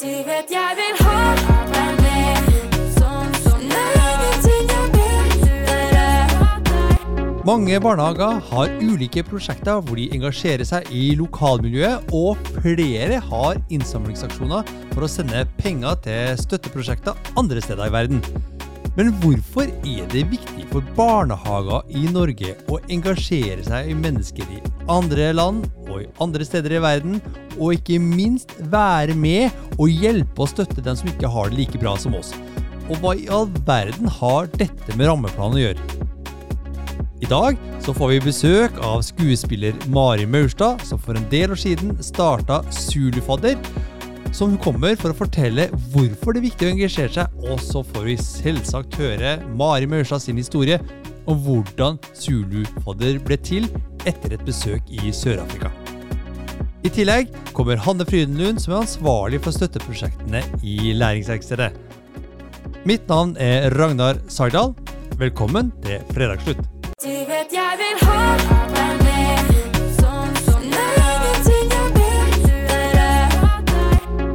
Du vet jeg vil ha. Mange barnehager har ulike prosjekter hvor de engasjerer seg i lokalmiljøet, og flere har innsamlingsaksjoner for å sende penger til støtteprosjekter andre steder i verden. Men hvorfor er det viktig for barnehager i Norge å engasjere seg i mennesker i andre land og i andre steder i verden, og ikke minst være med og hjelpe og støtte dem som ikke har det like bra som oss? Og hva i all verden har dette med rammeplanen å gjøre? I dag så får vi besøk av skuespiller Mari Maurstad, som for en del år siden starta Zulufadder. Som hun kommer for å fortelle hvorfor det er viktig å engasjere seg, og så får vi selvsagt høre Mari Maurstad sin historie om hvordan Zulufadder ble til etter et besøk i Sør-Afrika. I tillegg kommer Hanne Frydenlund, som er ansvarlig for støtteprosjektene i Læringsverkstedet. Mitt navn er Ragnar Sagdal. Velkommen til Fredagsslutt. Du vet jeg vil ha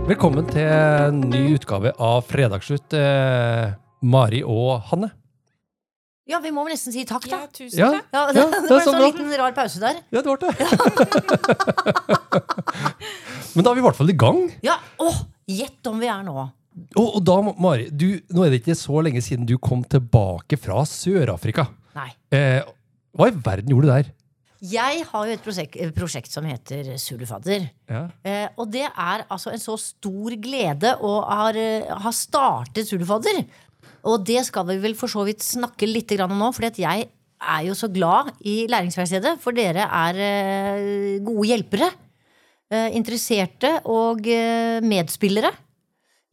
Velkommen til en ny utgave av Fredagsslutt, eh, Mari og Hanne. Ja, vi må vel nesten si takk, da. Ja, tusen Ja, takk. Ja, det, Ja, det det er var en så sånn liten rar pause der. Ja, det ble det. Men da er vi i hvert fall i gang. Ja, åh, Gjett om vi er nå. Og, og da, Mari, du, nå er det ikke så lenge siden du kom tilbake fra Sør-Afrika. Nei. Eh, hva i verden gjorde du der? Jeg har jo et prosjekt, prosjekt som heter Sulufadder. Ja. Eh, og det er altså en så stor glede å ha, eh, startet Sulufadder. Og det skal vi vel for så vidt snakke litt grann om nå, fordi jeg er jo så glad i Læringsverkstedet, for dere er eh, gode hjelpere. Eh, interesserte og eh, medspillere.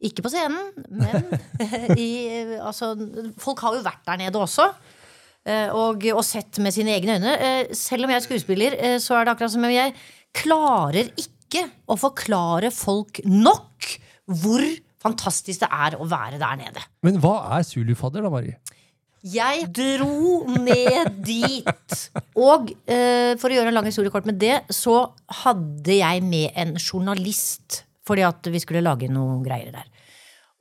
Ikke på scenen, men i eh, Altså, folk har jo vært der nede også. Eh, Og, og sett med sine egne øyne. Eh, Selv om jeg er skuespiller, eh, så er det akkurat som om jeg klarer ikke å forklare folk nok hvor fantastisk det er å være der nede. Men hva er Zulufadder, da, Mari? Jeg dro ned dit. Og eh, for å gjøre en lang historie kort med det, så hadde jeg med en journalist. Fordi at vi skulle lage noe greier der.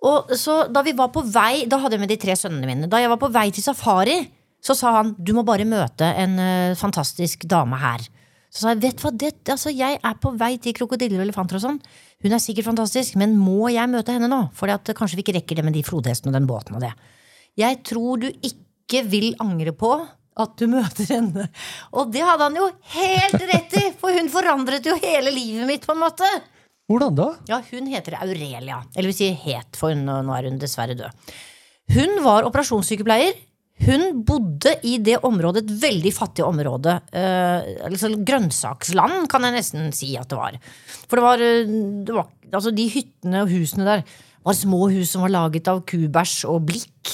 Og så da vi var på vei, da hadde jeg med de tre sønnene mine. Da jeg var på vei til safari, så sa han du må bare møte en uh, fantastisk dame her. Så sa jeg vet du hva, det, altså, jeg er på vei til krokodiller og elefanter og sånn. Hun er sikkert fantastisk, men må jeg møte henne nå? For kanskje vi ikke rekker det med de flodhestene og den båten og det. Jeg tror du ikke vil angre på at du møter henne. Og det hadde han jo helt rett i, for hun forandret jo hele livet mitt, på en måte. Hvordan da? Ja, hun heter Aurelia. Eller vi sier het, for hun, nå er hun dessverre død. Hun var operasjonssykepleier. Hun bodde i det området, et veldig fattig område. Eh, altså grønnsaksland, kan jeg nesten si at det var. For det var, eh, det var Altså, de hyttene og husene der var små hus som var laget av kubæsj og blikk.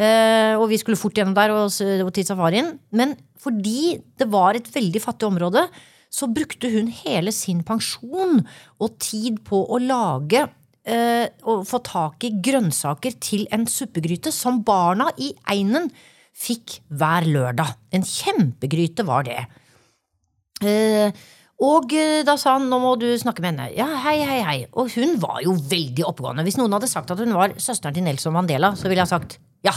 Eh, og vi skulle fort gjennom der og, og til safarien. Men fordi det var et veldig fattig område, så brukte hun hele sin pensjon og tid på å lage eh, å få tak i grønnsaker til en suppegryte som barna i Einen fikk hver lørdag. En kjempegryte var det. Eh, og eh, da sa han nå må du snakke med henne. Ja, hei, hei, hei. Og hun var jo veldig oppegående. Hvis noen hadde sagt at hun var søsteren til Nelson Mandela, så ville jeg sagt ja.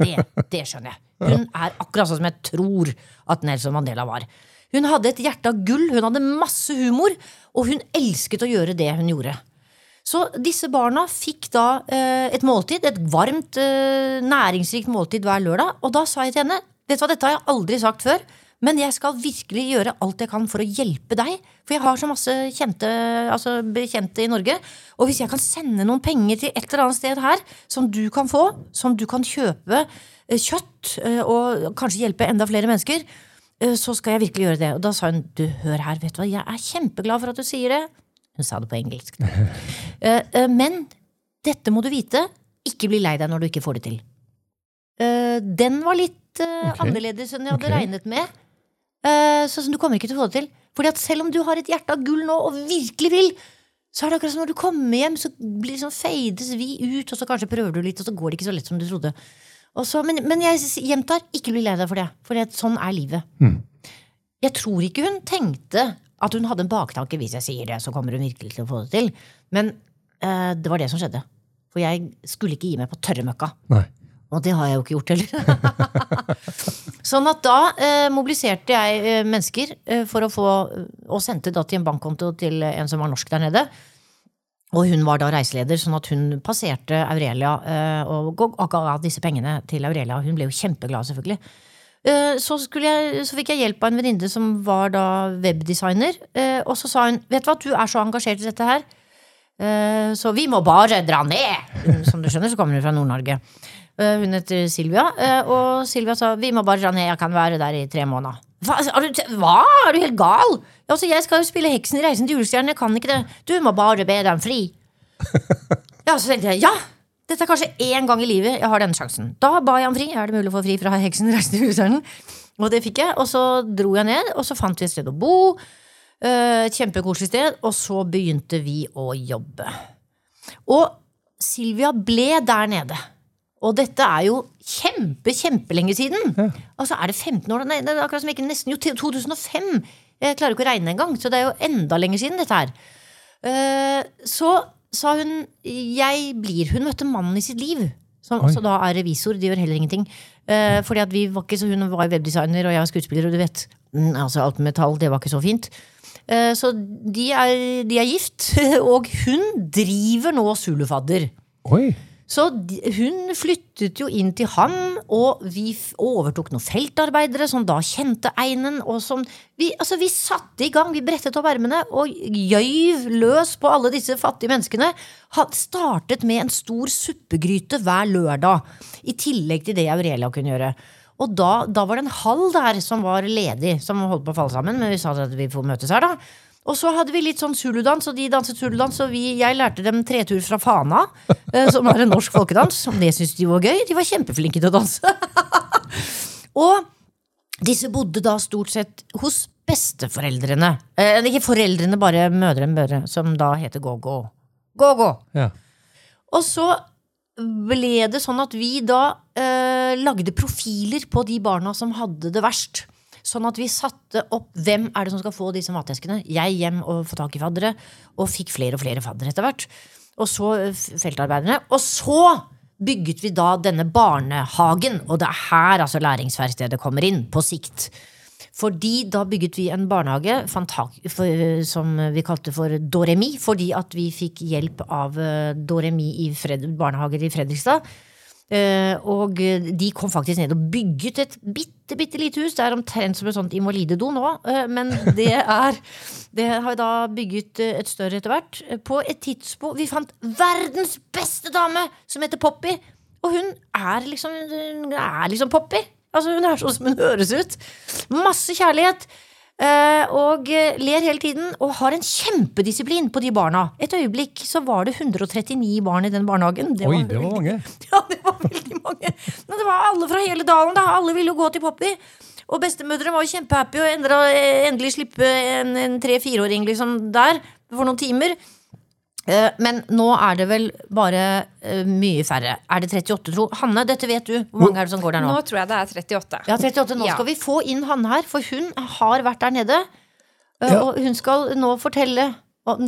Det, det skjønner jeg. Hun er akkurat sånn som jeg tror at Nelson Mandela var. Hun hadde et hjerte av gull, hun hadde masse humor, og hun elsket å gjøre det hun gjorde. Så disse barna fikk da eh, et måltid, et varmt, eh, næringsrikt måltid hver lørdag. Og da sa jeg til henne Vet du hva, dette har jeg aldri sagt før, men jeg skal virkelig gjøre alt jeg kan for å hjelpe deg. For jeg har så masse kjente, altså bekjente i Norge. Og hvis jeg kan sende noen penger til et eller annet sted her, som du kan få, som du kan kjøpe eh, kjøtt, og kanskje hjelpe enda flere mennesker, så skal jeg virkelig gjøre det. Og da sa hun du, hør her, vet du hva, jeg er kjempeglad for at du sier det. Hun sa det på engelsk. Eh, eh, men dette må du vite. Ikke bli lei deg når du ikke får det til. Eh, den var litt eh, Ok. annerledes enn jeg hadde okay. regnet med. Sånn så du kommer ikke til å få det til. Fordi at selv om du har et hjerte av gull nå og virkelig vil, så er det akkurat som når du kommer hjem, så blir sånn fades vi ut, og så kanskje prøver du litt, og så går det ikke så lett som du trodde. Og så, men, men jeg gjentar, ikke bli lei deg for det. For det, sånn er livet. Mm. Jeg tror ikke hun tenkte at hun hadde en baktanke. Hvis jeg sier det, så kommer hun virkelig til å få det til. Men eh, det var det som skjedde. For jeg skulle ikke gi meg på tørremøkka. Nei. Og det har jeg jo ikke gjort heller. sånn at da eh, mobiliserte jeg eh, mennesker eh, for å få Og sendte da til en bankkonto til en som var norsk der nede. Og hun var da reiseleder, sånn at hun passerte Aurelia eh, og ga disse pengene til Aurelia. Hun ble jo kjempeglad, selvfølgelig. Eh, Så, jeg, så fikk jeg hjelp av en venninne som var da webdesigner. eh, Og så sa hun vet du hva, du er så engasjert i dette her, eh, så vi må bare dra ned. Som du skjønner, så kommer hun fra Nord-Norge. Hun heter Silvia, og Silvia sa vi må bare dra ned, jeg kan være der i tre måneder. Hva? Er du, hva? Er du helt gal? Altså, jeg skal jo spille Heksen i Reisen til julestjernen, jeg kan ikke det. Du må bare be dem fri. Ja, så tenkte jeg, ja, dette er kanskje én gang i livet jeg har denne sjansen. Da ba jeg om fri. Er det mulig å få fri fra Heksen reiste julestjernen? Og det fikk jeg. Og så dro jeg ned, og så fant vi et sted å bo. eh, Et kjempekoselig sted. Og så begynte vi å jobbe. Og Silvia ble der nede. Og dette er jo kjempe, kjempelenge siden. Altså er det 15 år? Nei, det er akkurat som ikke nesten jo 2005. Jeg klarer ikke å regne engang, så det er jo enda lenger siden dette her. Eh, så sa hun jeg blir Hun møtte mannen i sitt liv, som Oi. også da er revisor. De gjør heller ingenting. Eh, fordi at vi var ikke så Hun var webdesigner, og jeg var skuespiller, og du vet. mm, Altså alt med tall, det var ikke så fint. Eh, så de er, de er gift, og hun driver nå Zulufadder. Oi. Så hun flyttet jo inn til han, og vi overtok noen feltarbeidere som da kjente einen. Og som vi, altså vi satte i gang, vi brettet opp ermene og gjøyv løs på alle disse fattige menneskene. Had startet med en stor suppegryte hver lørdag, i tillegg til det Aurelia kunne gjøre. Og da, da var det en hall der som var ledig, som holdt på å falle sammen. Men vi sa at vi får møtes her, da. Og så hadde vi litt sånn zuludans, og de danset zuludans. Og vi, jeg lærte dem tretur fra Fana, eh, som er en norsk folkedans. Og det syntes de var gøy. De var kjempeflinke til å danse. og disse bodde da stort sett hos besteforeldrene. Eh, ikke foreldrene, bare mødre mødre, som da heter Gogo. Gogo! Ja. Og så ble det sånn at vi da eh, lagde profiler på de barna som hadde det verst. Sånn at vi satte opp hvem er det som skal få disse mateskene. Jeg hjem og få tak i faddere, og fikk flere og flere faddere etter hvert. Og så eh, feltarbeiderne. Og så bygget vi da denne barnehagen, og det er her altså læringsverkstedet kommer inn, på sikt. Fordi da bygget vi en barnehage som vi kalte for Doremi, fordi at vi fikk hjelp av eh, Doremi i barnehager i Fredrikstad. Eh, og de kom faktisk ned og bygget et bitte, bitte lite hus. Det er omtrent som et sånt invalidedo nå, eh, men det er Det har da bygget eh, et større etter hvert. På et tidspunkt Vi fant verdens beste dame, som heter Poppy. Og hun er liksom, hun er liksom Poppy. Altså Hun er sånn som hun høres ut. Masse kjærlighet. Eh, og eh, ler hele tiden og har en kjempedisiplin på de barna. Et øyeblikk så var det 139 barn i den barnehagen. Det Oi, var det var mange. Ja, det var veldig mange. Men det var alle fra hele dalen. da Alle ville jo gå til Poppy. Og bestemødre var jo kjempehappy og endra, endelig slippe en, en tre-fireåring liksom der for noen timer. Eh, Men nå er det vel bare eh, mye færre. Er det 38, tro? Hanne, dette vet du. Hvor mange er det som går der nå? Nå tror jeg det er 38. Ja, 38. Nå Ja. skal vi få inn Hanne her, for hun har vært der nede. Eh, Ja. Og hun skal nå fortelle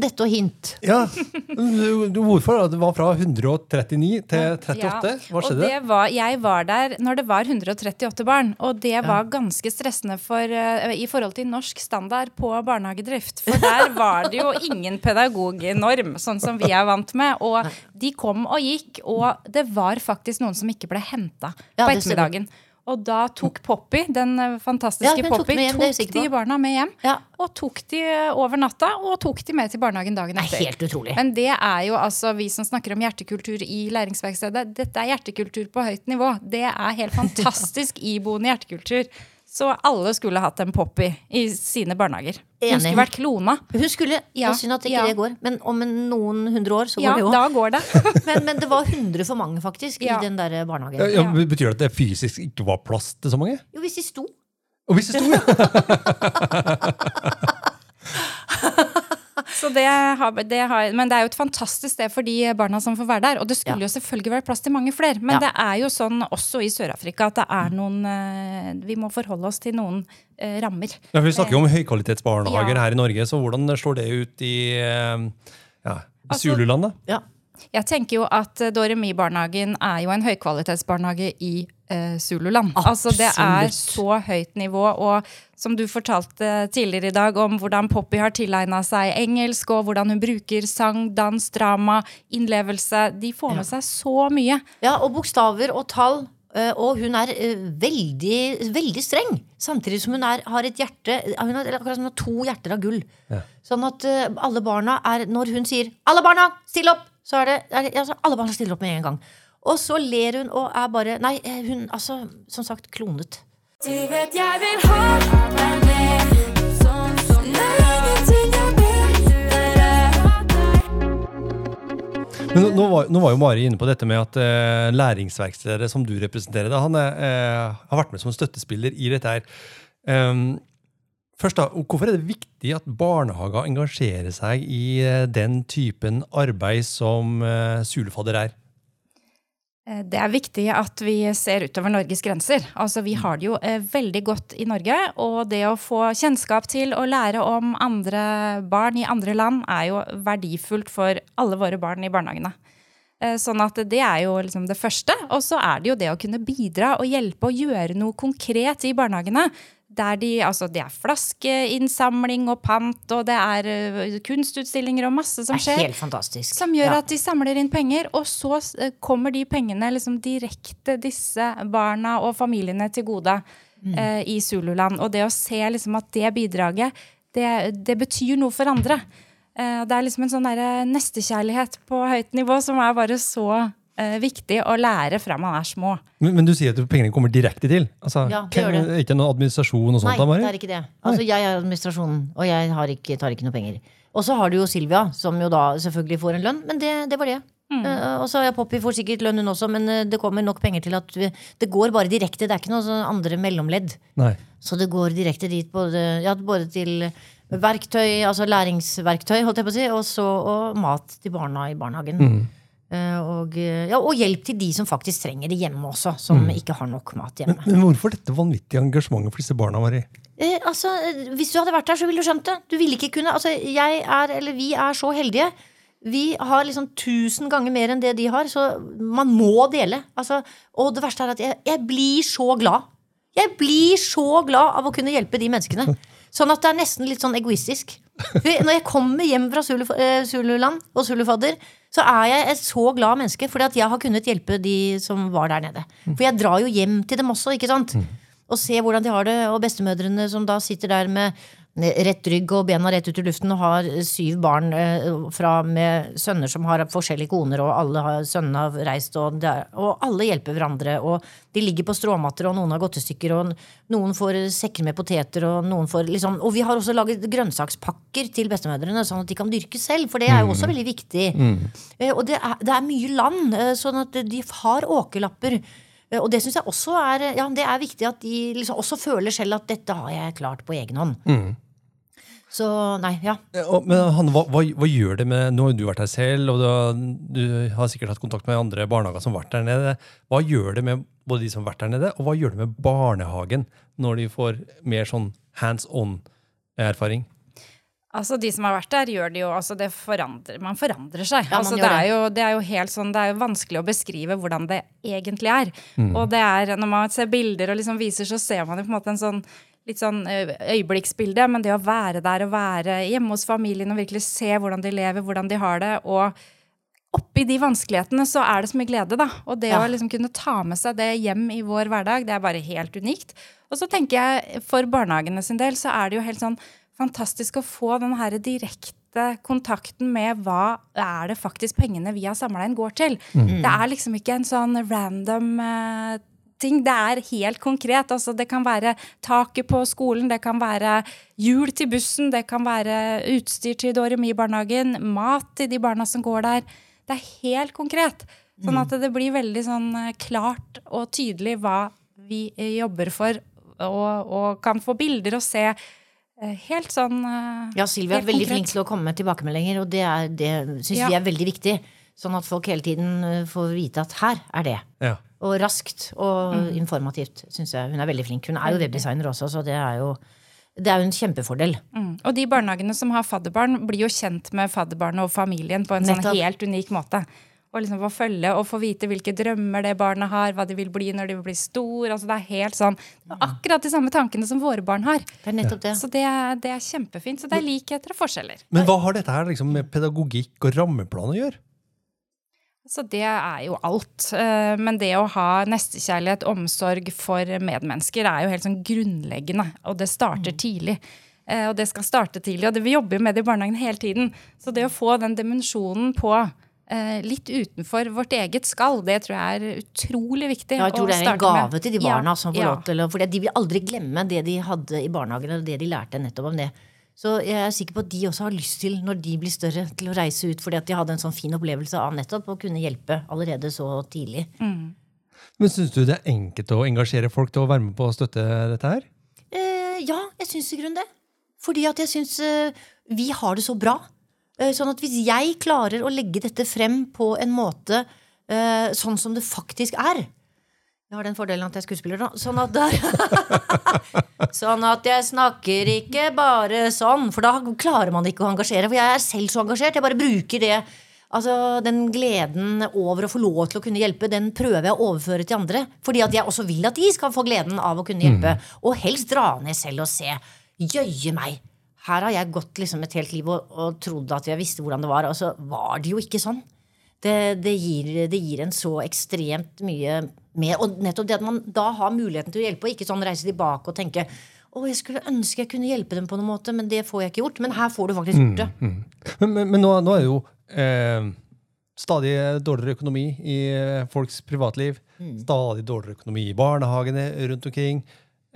dette og hint. Ja. Hvorfor? Det var fra 139 til 38? Ja, Hva og skjedde? det var, jeg var der når det var 138 barn, og det var ganske stressende for, eh, i forhold til norsk standard på barnehagedrift. For der var det jo ingen pedagognorm, sånn som vi er vant med. Og de kom og gikk, og det var faktisk noen som ikke ble henta på ettermiddagen. Og da tok Poppy, den fantastiske Ja, fantastiske tok Poppy, hjem, tok de barna med hjem. Ja. Og tok de eh, over natta, og tok de med til barnehagen dagen er etter. helt utrolig. Men det er jo altså vi som snakker om hjertekultur i læringsverkstedet. Dette er hjertekultur på høyt nivå. Det er helt fantastisk iboende hjertekultur. Så alle skulle hatt en Poppy i sine barnehager. Hun skulle vært klona. Hun skulle, Ja, det er synd at ikke ja. det går, men om noen hundre år så Ja, går det jo. da går det. Men, men det var 100 for mange, faktisk, Ja. i den der barnehagen. Ja, ja, betyr det at det fysisk ikke var plass til så mange? Jo, hvis de sto. Og hvis de sto, ja! Så det har, det har, men det er jo et fantastisk sted for de barna som får være der. Og det skulle Ja. jo selvfølgelig vært plass til mange flere. Men Ja. det er jo sånn også i Sør-Afrika at det er noen eh, Vi må forholde oss til noen eh, rammer. Ja, for Vi snakker jo om høykvalitetsbarnehager Ja. her i Norge, så hvordan slår det ut i eh, ja, Altså- Zululand, da? Ja. Jeg tenker jo at eh, Doremi-barnehagen er jo en høykvalitetsbarnehage i eh, Zululand. Altså Det er så høyt nivå. Og som du fortalte tidligere i dag om hvordan Poppy har tilegna seg engelsk, og hvordan hun bruker sang, dans, drama, innlevelse. De får med seg så mye. Ja, og bokstaver og tall. eh, Og hun er eh, veldig, veldig streng. Samtidig som hun er, har et hjerte Hun har akkurat som hun har to hjerter av gull. Sånn at eh, alle barna er Når hun sier 'alle barna, still opp', så er det, er det altså, alle barna stiller opp med en gang. Og så ler hun og er bare Nei, eh, hun altså, som sagt, klonet. Du vet jeg vil ha deg med, sånn som er. Men nå, var, nå var jo Mari inne på dette med at eh, læringsverkstedet som du representerer, da, han er, eh, har vært med som støttespiller i dette her. Um, først da, Hvorfor er det viktig at barnehager engasjerer seg i eh, den typen arbeid som eh, Sulefadder er? Eh, Det er viktig at vi ser utover Norges grenser. Altså, Vi har det jo eh, veldig godt i Norge, og det å få kjennskap til og lære om andre barn i andre land er jo verdifullt for alle våre barn i barnehagene. Eh, Sånn at det er jo liksom det første. Og så er det jo det å kunne bidra og hjelpe og gjøre noe konkret i barnehagene. Der de, altså det er flaskeinnsamling og pant, og det er eh, kunstutstillinger og masse som Det skjer. er helt fantastisk. Som gjør Ja. at de samler inn penger, og så eh, kommer de pengene liksom direkte disse barna og familiene til gode eh, i Zululand. Og det å se liksom at det bidraget, det, det betyr noe for andre. Eh, det er liksom en sånn nestekjærlighet på høyt nivå som er bare så eh, viktig å lære fra man er små. Men, men du sier at pengene kommer direkte til? Altså, Ja, det gjør det. Ikke noe administrasjon og sånt? Nei, da, Mari? det er ikke det. Altså, jeg er administrasjonen, og jeg har ikke, tar ikke noe penger. Og så har du jo Silvia, som jo da selvfølgelig får en lønn, men det, det var det. Eh, og så har Poppy får sikkert lønn hun også, men eh, det kommer nok penger til at vi, det går bare direkte. Det er ikke noe sånn andre mellomledd. Nei. Så det går direkte dit, både, ja, både til verktøy, altså læringsverktøy, holdt jeg på å si, og så og mat til barna i barnehagen. Eh, og, eh, ja, og hjelp til de som faktisk trenger det hjemme også, som ikke har nok mat hjemme. Men, men hvorfor dette vanvittige engasjementet for disse barna, Mari? Eh, altså, eh, Hvis du hadde vært der, så ville du skjønt det. Du ville ikke kunne, altså, jeg er, eller Vi er så heldige. Vi har liksom tusen ganger mer enn det de har, så man må dele. Altså, og det verste er at jeg, jeg blir så glad. Jeg blir så glad av å kunne hjelpe de menneskene. Sånn at det er nesten litt sånn egoistisk. Når jeg kommer hjem fra Zulu, eh, Zululand og Zulufadder, så er jeg et så glad menneske fordi at jeg har kunnet hjelpe de som var der nede. For jeg drar jo hjem til dem også, ikke sant? Og ser hvordan de har det. Og bestemødrene som da sitter der med rett rygg og bena rett ut i luften og har syv barn eh, fra med sønner som har forskjellige koner, og alle har, sønnene har reist, og, det er, og alle hjelper hverandre. Og de ligger på stråmatter, og noen har godtestykker, og noen får sekker med poteter, og noen får liksom Og vi har også laget grønnsakspakker til bestemødrene, sånn at de kan dyrke selv, for det er jo også veldig viktig. Eh, Og det er, det er mye land, eh, sånn at de har åkerlapper. Eh, Og det syns jeg også er Ja, det er viktig at de liksom også føler selv at dette har jeg klart på egen hånd. Så nei, ja. Og- Men Hanne, hva, hva, hva gjør det med Nå har du vært her selv, og du har, du har sikkert hatt kontakt med andre barnehager som har vært der nede. Hva gjør det med både de som har vært der nede, og hva gjør det med barnehagen når de får mer sånn hands on-erfaring? Altså De som har vært der, gjør det jo altså det forandrer, Man forandrer seg. Ja, man altså, det, er jo, det er jo helt sånn Det er jo vanskelig å beskrive hvordan det egentlig er. Og det er når man ser bilder og liksom viser, så ser man jo på en måte en sånn litt sånn øyeblikksbilde. Men det å være der og være hjemme hos familien og virkelig se hvordan de lever, hvordan de har det, og oppi de vanskelighetene så er det så mye glede, da. Og det Ja. å liksom kunne ta med seg det hjem i vår hverdag, det er bare helt unikt. Og så tenker jeg for barnehagene sin del så er det jo helt sånn fantastisk å få den her direkte kontakten med hva er det faktisk pengene vi har samla inn, går til. Det er liksom ikke en sånn random uh, ting. Det er helt konkret. Altså, det kan være taket på skolen, det kan være hjul til bussen, det kan være utstyr til Doremi-barnehagen, mat til de barna som går der. Det er helt konkret. Sånn at det blir veldig sånn eh, klart og tydelig hva vi eh, jobber for, og, og kan få bilder og se helt sånn eh, Ja, Sylvia er veldig konkret. flink til å komme med tilbakemeldinger, og det, er- det syns Ja. vi er veldig viktig. Sånn at folk hele tiden eh, får vite at her er det. Ja. Og raskt og Mm. informativt, syns jeg. Hun er veldig flink. Hun er jo webdesigner også, så det er jo Det er jo en kjempefordel. Mm. Og de barnehagene som har fadderbarn, blir jo kjent med fadderbarnet og familien på en sånn helt unik måte. Og liksom få følge og få vite hvilke drømmer det barnet har, hva de vil bli når de vil bli stor. Altså det er helt sånn Akkurat de samme tankene som våre barn har. Det er nettopp det. Så det er, det er kjempefint. Så det er likheter og forskjeller. Men hva har dette her liksom med pedagogikk og rammeplan å gjøre? Så det er jo alt. Eh, Men det å ha nestekjærlighet, omsorg for medmennesker, er jo helt sånn grunnleggende. Og det starter tidlig. Eh, Og det skal starte tidlig. Og det, vi jobber jo med det i barnehagen hele tiden. Så det å få den dimensjonen på litt utenfor vårt eget skall, det tror jeg er utrolig viktig. Ja, jeg tror å det er en gave med. til de barna Ja, som får ja. lov til For de vil aldri glemme det de hadde i barnehagen, eller det de lærte nettopp om det. Så jeg er sikker på at de også har lyst til, når de blir større, til å reise ut fordi at de hadde en sånn fin opplevelse av nettopp å kunne hjelpe allerede så tidlig. Men Syns du det er enkelt å engasjere folk til å være med på å støtte dette her? Eh, ja, jeg syns i grunnen det. Fordi at jeg syns eh, vi har det så bra. Eh, sånn at hvis jeg klarer å legge dette frem på en måte eh, sånn som det faktisk er Jeg har den fordelen at jeg er skuespiller, da. Sånn at, der, sånn at jeg snakker ikke bare sånn, for da klarer man ikke å engasjere. For jeg er selv så engasjert. Jeg bare bruker det. Altså, Den gleden over å få lov til å kunne hjelpe, den prøver jeg å overføre til andre. Fordi at jeg også vil at de skal få gleden av å kunne hjelpe. Og helst dra ned selv og se. Jøye meg! Her har jeg gått liksom et helt liv og, og trodd at jeg visste hvordan det var, og så var det jo ikke sånn. Det, det, gir, det gir en så ekstremt mye mer. Og nettopp det at man da har muligheten til å hjelpe, og ikke sånn reise tilbake og tenke å, jeg skulle ønske jeg kunne hjelpe dem på noen måte, men det får jeg ikke gjort. Men her får du faktisk gjort det. Men, men, men nå, nå er det jo eh, stadig dårligere økonomi i eh, folks privatliv. Stadig dårligere økonomi i barnehagene rundt omkring.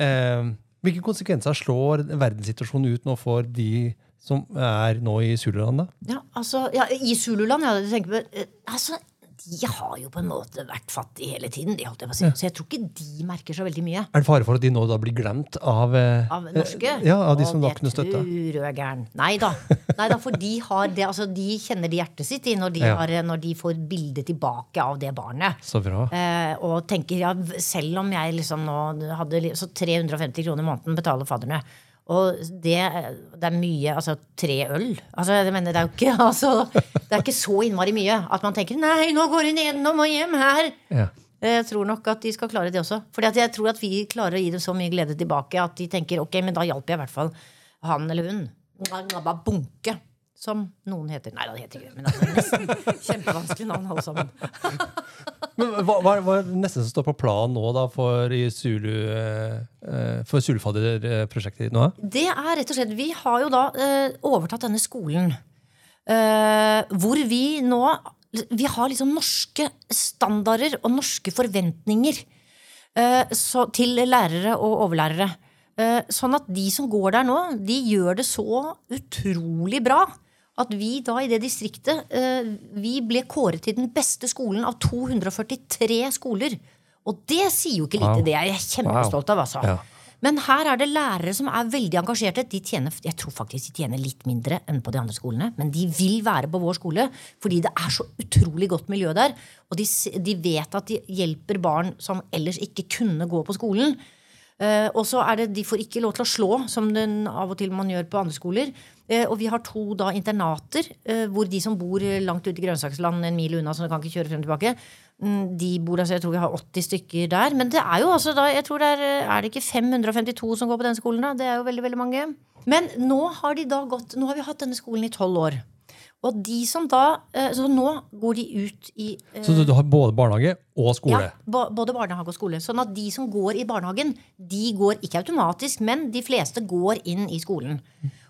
Eh, hvilke konsekvenser slår verdenssituasjonen ut nå for de som er nå i Zululand? Ja, altså, ja, I Zululand, ja, du tenker på, eh, altså, de har jo på en måte vært fattige hele tiden. De, holdt jeg på å si. Så jeg tror ikke de merker så veldig mye. Er det fare for at de nå da blir glemt av, eh, Av norske? eh, Ja, av de som da kunne støtte? tror du er gæren. Nei da. Nei da, for de, har det, altså, de kjenner det hjertet sitt i når de, Ja. har, når de får bildet tilbake av det barnet. Så bra. Eh, og tenker, ja, selv om jeg liksom nå hadde Så 350 kroner i måneden betaler fadderne. Og det, det er mye Altså tre øl. Altså, jeg mener, det er jo ikke altså, Det er ikke så innmari mye at man tenker nei, nå går hun gjennom og hjem her. Ja. Jeg tror nok at de skal klare det også. Fordi jeg tror at vi klarer å gi dem så mye glede tilbake at de tenker ok, men da hjalp jeg i hvert fall han eller hun. Bare Bunke, som noen heter. Nei, det heter ikke det. Men det er nesten kjempevanskelig navn, alle sammen. Men hva, hva, er det neste som står på planen nå da for, Zulu, eh, eh, for Zulufadder-prosjektet ditt nå? Det er rett og slett Vi har jo da eh, overtatt denne skolen. eh, hvor vi nå Vi har liksom norske standarder og norske forventninger eh, så, til lærere og overlærere. Sånn at de som går der nå, de gjør det så utrolig bra. At vi da i det distriktet eh, Vi ble kåret til den beste skolen av 243 skoler. Og det sier jo ikke lite. Wow. Det er jeg kjempestolt av, altså. Ja. Men her er det lærere som er veldig engasjerte. De tjener, jeg tror faktisk de tjener litt mindre enn på de andre skolene, men de vil være på vår skole fordi det er så utrolig godt miljø der. Og de, de vet at de hjelper barn som ellers ikke kunne gå på skolen. Eh, og så er det, De får ikke lov til å slå, som den av og til man gjør på andre skoler. Eh, og vi har to da internater, eh, hvor de som bor langt ute i grønnsaksland en mil unna, så de kan ikke kjøre frem og tilbake, mm, de bor altså, jeg tror vi har 80 stykker der. Men det er jo altså da, jeg tror det er, er det ikke 552 som går på den skolen da? Det er jo veldig, veldig mange. Men nå har de da gått, nå har vi hatt denne skolen i tolv år. Og de som da, eh, så nå går de ut i eh, Så du, har både barnehage og skole? ja, både barnehage og skole. Sånn at de som går i barnehagen, de går ikke automatisk, men de fleste går inn i skolen.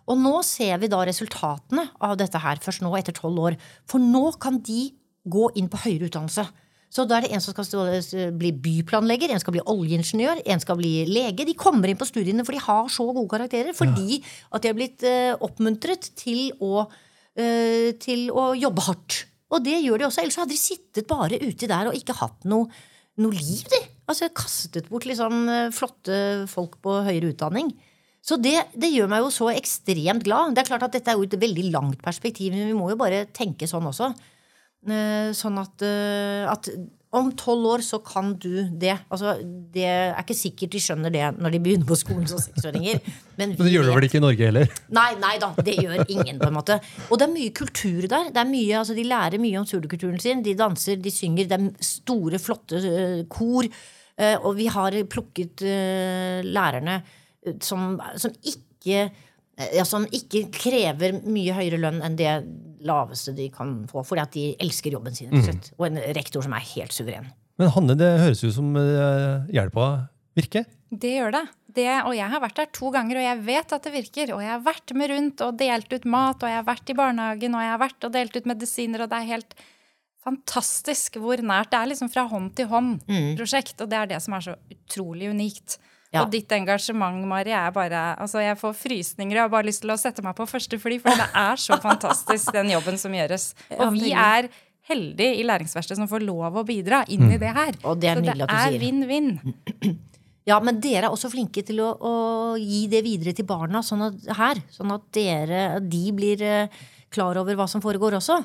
Og nå ser vi da resultatene av dette her først nå etter tolv år. For nå kan de gå inn på høyere utdannelse. Så da er det en som skal bli byplanlegger, en skal bli oljeingeniør, en skal bli lege. De kommer inn på studiene for de har så gode karakterer. Fordi at de har blitt eh, oppmuntret til å, til å jobbe hardt. Og det gjør de også. Ellers hadde de sittet bare uti der og ikke hatt noe, noe liv, de. Altså kastet bort liksom eh, flotte folk på høyere utdanning. Så det, det gjør meg jo så ekstremt glad. Det er klart at dette er jo et veldig langt perspektiv, men vi må jo bare tenke sånn også. Eh, Sånn at, eh, at om tolv år så kan du det. Altså, det er ikke sikkert de skjønner det når de begynner på skolen som seksåringer. Men Men det gjør det vel ikke i Norge heller? Nei, nei da, det gjør ingen på en måte Og det er mye kultur der det er mye, altså De lærer mye om surdekulturen sin De danser, de synger, det er store, flotte uh, kor Uh, Og vi har plukket uh, lærerne som, som ikke ja, Som ikke krever mye høyere lønn enn det laveste de kan få Fordi at de elsker jobben sin Mm. og en rektor som er helt suveren Men Hanne, det høres ut som uh, hjelpa virker. Det gjør det. det. Og jeg har vært der to ganger, og jeg vet at det virker. Og jeg har vært med rundt og delt ut mat, og jeg har vært i barnehagen, og jeg har vært og delt ut medisiner, og det er helt fantastisk hvor nært det er liksom fra hånd til hånd-prosjekt. Og det er det som er så utrolig unikt. Ja. Og ditt engasjement, Mari, er bare Altså, jeg får frysninger, og jeg har bare lyst til å sette meg på første fly, for det er så fantastisk, den jobben som gjøres. Og vi er heldige i Læringsverkstedet som får lov å bidra inn i det her. Og det er så det er vinn-vinn. Ja, men dere er også flinke til å, å gi det videre til barna sånn at, her. Sånn at dere, de blir eh, klar over hva som foregår også.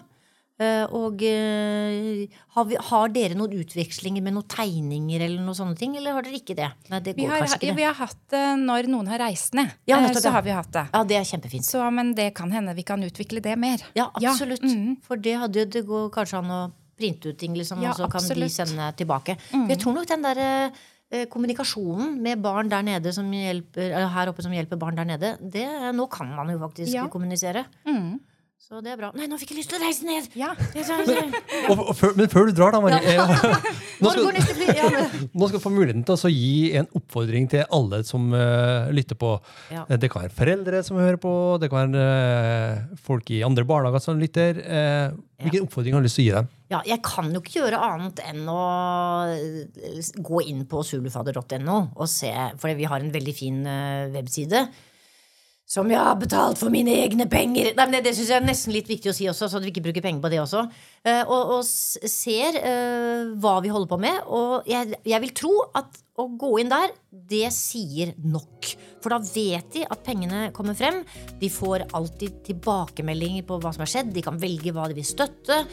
Eh, og eh, har, vi, har dere noen utvekslinger med noen tegninger eller noen sånne ting? Eller har dere ikke det? Nei, det Vi har, ja, vi har hatt det når noen har reist ned. Ja, Eh, nettopp, så ja. har vi hatt det. Ja, det er kjempefint. Så, men det kan hende vi kan utvikle det mer. Ja, absolutt. mhm. For det, hadde, det går kanskje an å printe ut ting, liksom, Ja, og så kan absolutt. de sende tilbake. Mm. jeg tror nok den der kommunikasjonen med barn der nede som hjelper, her oppe som hjelper barn der nede, det, nå kan man jo faktisk Ja. kommunisere. Mhm. Så det er bra. Nei, nå fikk jeg lyst til å reise ned! Ja. Sa- jeg- Og, og før, men før du drar, da, Marie ja. nå, skal, nå skal du få muligheten til å gi en oppfordring til alle som uh, lytter på. Ja. Eh, Det kan være foreldre som hører på, det kan være uh, folk i andre barnehager som lytter. Uh, hvilken oppfordring har du lyst til å gi dem? Ja, jeg kan jo ikke gjøre annet enn å eh, gå inn på zulufader.no og se, for vi har en veldig fin eh, webside. Som jeg har betalt for mine egne penger. Nei, men Det, det syns jeg er nesten litt viktig å si også, så at vi ikke bruker penger på det også. Eh, og, og ser eh, hva vi holder på med. Og jeg, jeg vil tro at å gå inn der, det sier nok. For da vet de at pengene kommer frem. De får alltid tilbakemeldinger på hva som har skjedd. De kan velge hva de vil støtte.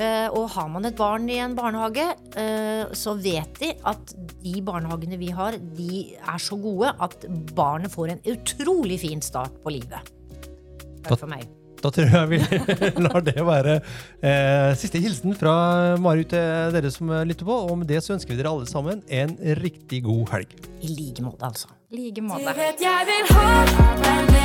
Eh, og har man et barn i en barnehage, eh, så vet de at de barnehagene vi har, de er så gode at barnet får en utrolig fin start på livet. Takk for meg. Da tror jeg vi lar det være eh, siste hilsen fra Mari til dere som lytter på. Og med det så ønsker vi dere alle sammen en riktig god helg. I like måte, altså. I like Du måte. vet jeg vil ha deg med